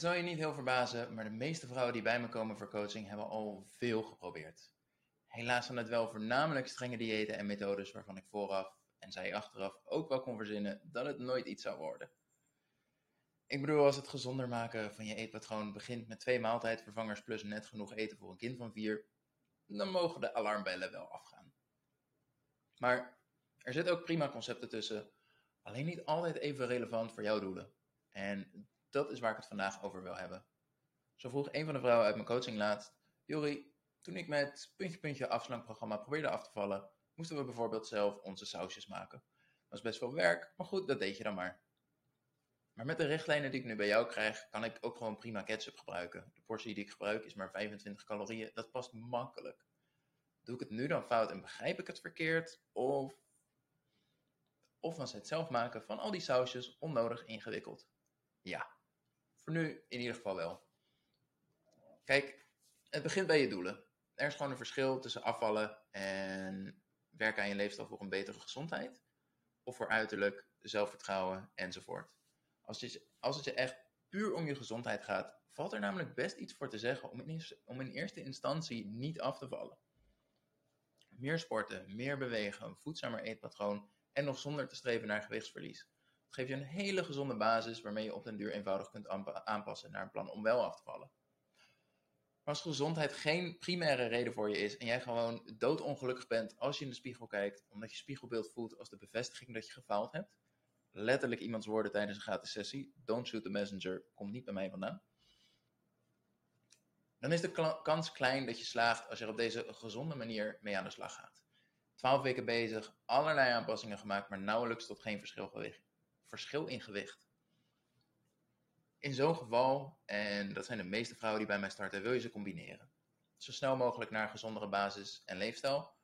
Het zal je niet heel verbazen, maar de meeste vrouwen die bij me komen voor coaching hebben al veel geprobeerd. Helaas zijn het wel voornamelijk strenge diëten en methodes waarvan ik vooraf en zij achteraf ook wel kon verzinnen dat het nooit iets zou worden. Ik bedoel, als het gezonder maken van je eetpatroon begint met twee maaltijdvervangers plus net genoeg eten voor een kind van vier, dan mogen de alarmbellen wel afgaan. Maar er zitten ook prima concepten tussen, alleen niet altijd even relevant voor jouw doelen. En dat is waar ik het vandaag over wil hebben. Zo vroeg een van de vrouwen uit mijn coaching laatst, Jori, toen ik met puntje puntje afslankprogramma probeerde af te vallen, moesten we bijvoorbeeld zelf onze sausjes maken. Dat was best veel werk, maar goed, dat deed je dan maar. Maar met de richtlijnen die ik nu bij jou krijg, kan ik ook gewoon prima ketchup gebruiken. De portie die ik gebruik is maar 25 calorieën, dat past makkelijk. Doe ik het nu dan fout en begrijp ik het verkeerd? Of, of was het zelf maken van al die sausjes onnodig ingewikkeld? Ja, nu in ieder geval wel. Kijk, het begint bij je doelen. Er is gewoon een verschil tussen afvallen en werken aan je leefstijl voor een betere gezondheid. Of voor uiterlijk, zelfvertrouwen enzovoort. Als, je, als het je echt puur om je gezondheid gaat, valt er namelijk best iets voor te zeggen om in, om in eerste instantie niet af te vallen. Meer sporten, meer bewegen, een voedzamer eetpatroon en nog zonder te streven naar gewichtsverlies. Dat geeft je een hele gezonde basis waarmee je op den duur eenvoudig kunt aanpassen naar een plan om wel af te vallen. Maar als gezondheid geen primaire reden voor je is en jij gewoon doodongelukkig bent als je in de spiegel kijkt, omdat je spiegelbeeld voelt als de bevestiging dat je gefaald hebt, letterlijk iemands woorden tijdens een gratis sessie, don't shoot the messenger, komt niet bij mij vandaan, dan is de kans klein dat je slaagt als je er op deze gezonde manier mee aan de slag gaat. Twaalf weken bezig, allerlei aanpassingen gemaakt, maar nauwelijks tot geen verschil, verschil in gewicht. In zo'n geval, en dat zijn de meeste vrouwen die bij mij starten, wil je ze combineren. Zo snel mogelijk naar een gezondere basis en leefstijl,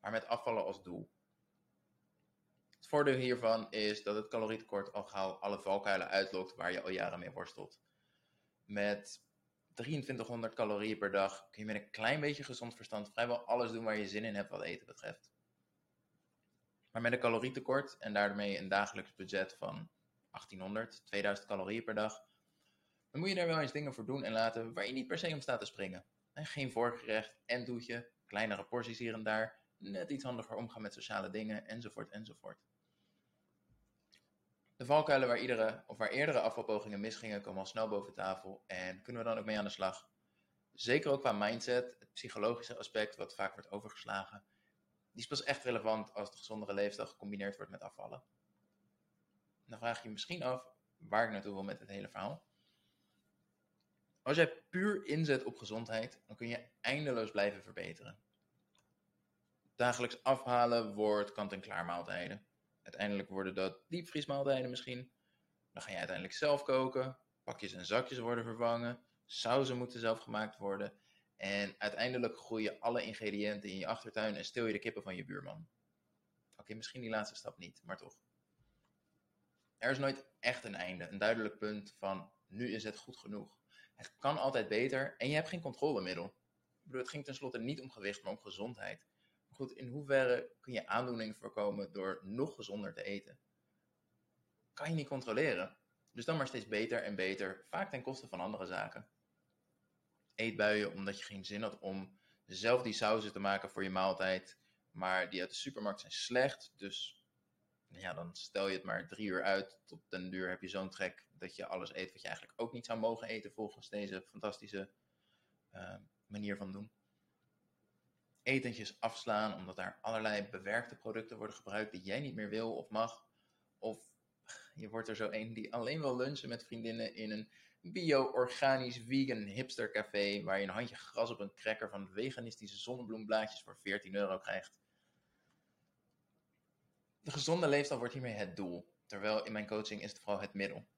maar met afvallen als doel. Het voordeel hiervan is dat het calorietekort al gauw alle valkuilen uitlokt waar je al jaren mee worstelt. Met 2300 calorieën per dag kun je met een klein beetje gezond verstand vrijwel alles doen waar je zin in hebt wat eten betreft. Maar met een calorietekort en daarmee een dagelijks budget van 1800, 2000 calorieën per dag, dan moet je daar wel eens dingen voor doen en laten waar je niet per se om staat te springen. En geen voorgerecht en doetje, kleinere porties hier en daar, net iets handiger omgaan met sociale dingen, enzovoort, enzovoort. De valkuilen waar, iedere, of waar eerdere afvalpogingen misgingen, komen al snel boven tafel en kunnen we dan ook mee aan de slag. Zeker ook qua mindset, het psychologische aspect wat vaak wordt overgeslagen. Die is pas echt relevant als de gezondere leefstijl gecombineerd wordt met afvallen. Dan vraag je je misschien af waar ik naartoe wil met het hele verhaal. Als jij puur inzet op gezondheid, dan kun je eindeloos blijven verbeteren. Dagelijks afhalen wordt kant-en-klaar maaltijden. Uiteindelijk worden dat diepvriesmaaltijden misschien. Dan ga je uiteindelijk zelf koken. Pakjes en zakjes worden vervangen. Sauzen moeten zelf gemaakt worden. En uiteindelijk groeien alle ingrediënten in je achtertuin en stil je de kippen van je buurman. Oké, misschien die laatste stap niet, maar toch. Er is nooit echt een einde, een duidelijk punt van nu is het goed genoeg. Het kan altijd beter en je hebt geen controlemiddel. Ik bedoel, het ging tenslotte niet om gewicht, maar om gezondheid. Goed, in hoeverre kun je aandoeningen voorkomen door nog gezonder te eten? Kan je niet controleren. Dus dan maar steeds beter en beter, vaak ten koste van andere zaken. Eetbuien omdat je geen zin had om zelf die sauzen te maken voor je maaltijd, maar die uit de supermarkt zijn slecht. Dus ja, dan stel je het maar drie uur uit. Tot den duur heb je zo'n trek dat je alles eet wat je eigenlijk ook niet zou mogen eten volgens deze fantastische uh, manier van doen etentjes afslaan omdat daar allerlei bewerkte producten worden gebruikt die jij niet meer wil of mag. Of je wordt er zo een die alleen wil lunchen met vriendinnen in een bio-organisch vegan hipster café waar je een handje gras op een cracker van veganistische zonnebloemblaadjes voor 14 euro krijgt. De gezonde leefstijl wordt hiermee het doel, terwijl in mijn coaching is het vooral het middel.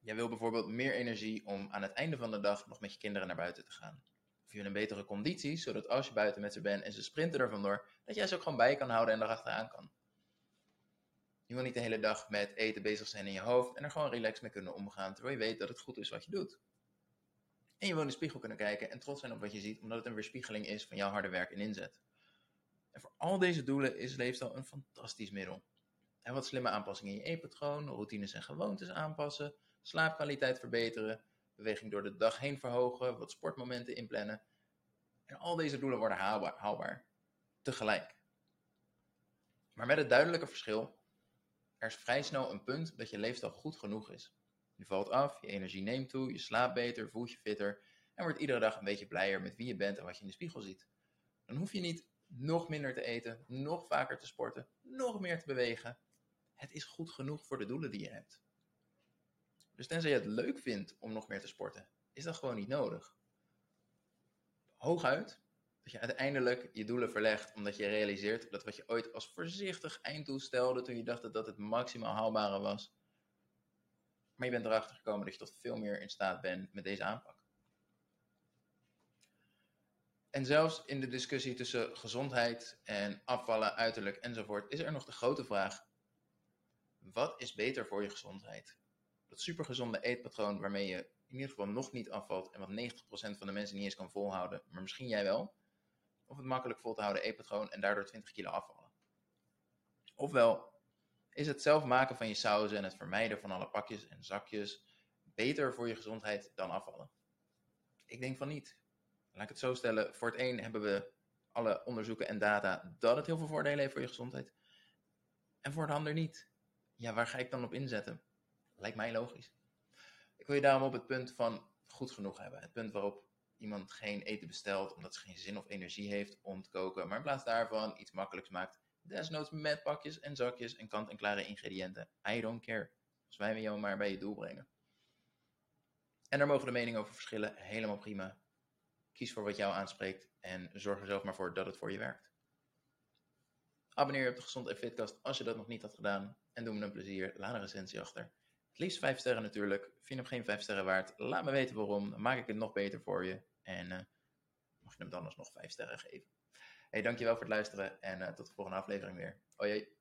Jij wil bijvoorbeeld meer energie om aan het einde van de dag nog met je kinderen naar buiten te gaan of je een betere conditie, zodat als je buiten met ze bent en ze sprinten er vandoor, dat jij ze ook gewoon bij kan houden en erachteraan kan. Je wil niet de hele dag met eten bezig zijn in je hoofd en er gewoon relaxed mee kunnen omgaan, terwijl je weet dat het goed is wat je doet. En je wil in de spiegel kunnen kijken en trots zijn op wat je ziet, omdat het een weerspiegeling is van jouw harde werk en inzet. En voor al deze doelen is leefstijl een fantastisch middel. En wat slimme aanpassingen in je eetpatroon, routines en gewoontes aanpassen, slaapkwaliteit verbeteren, beweging door de dag heen verhogen, wat sportmomenten inplannen. En al deze doelen worden haalbaar, haalbaar tegelijk. Maar met het duidelijke verschil, er is vrij snel een punt dat je leefstijl goed genoeg is. Je valt af, je energie neemt toe, je slaapt beter, voelt je fitter en wordt iedere dag een beetje blijer met wie je bent en wat je in de spiegel ziet. Dan hoef je niet nog minder te eten, nog vaker te sporten, nog meer te bewegen. Het is goed genoeg voor de doelen die je hebt. Dus tenzij je het leuk vindt om nog meer te sporten, is dat gewoon niet nodig. Hooguit dat je uiteindelijk je doelen verlegt omdat je realiseert dat wat je ooit als voorzichtig einddoel stelde toen je dacht dat dat het maximaal haalbare was, maar je bent erachter gekomen dat je tot veel meer in staat bent met deze aanpak. En zelfs in de discussie tussen gezondheid en afvallen, uiterlijk enzovoort, is er nog de grote vraag: wat is beter voor je gezondheid? Dat supergezonde eetpatroon waarmee je in ieder geval nog niet afvalt en wat 90% van de mensen niet eens kan volhouden, maar misschien jij wel. Of het makkelijk vol te houden eetpatroon en daardoor 20 kilo afvallen. Ofwel, is het zelf maken van je sauzen en het vermijden van alle pakjes en zakjes beter voor je gezondheid dan afvallen? Ik denk van niet. Laat ik het zo stellen. Voor het een hebben we alle onderzoeken en data dat het heel veel voordelen heeft voor je gezondheid. En voor de ander niet. Ja, waar ga ik dan op inzetten? Lijkt mij logisch. Ik wil je daarom op het punt van goed genoeg hebben. Het punt waarop iemand geen eten bestelt omdat ze geen zin of energie heeft om te koken, maar in plaats daarvan iets makkelijks maakt. Desnoods met pakjes en zakjes en kant-en-klare ingrediënten. I don't care. Als wij jou maar bij je doel brengen. En daar mogen de meningen over verschillen. Helemaal prima. Kies voor wat jou aanspreekt en zorg er zelf maar voor dat het voor je werkt. Abonneer je op de Gezond en Fitcast als je dat nog niet had gedaan. En doe me een plezier, laat een recensie achter. Liefst 5 sterren natuurlijk. Vind je hem geen 5 sterren waard? Laat me weten waarom. Maak ik het nog beter voor je. En uh, mag je hem dan alsnog 5 sterren geven. Hey, dankjewel voor het luisteren en uh, tot de volgende aflevering weer. Hoi.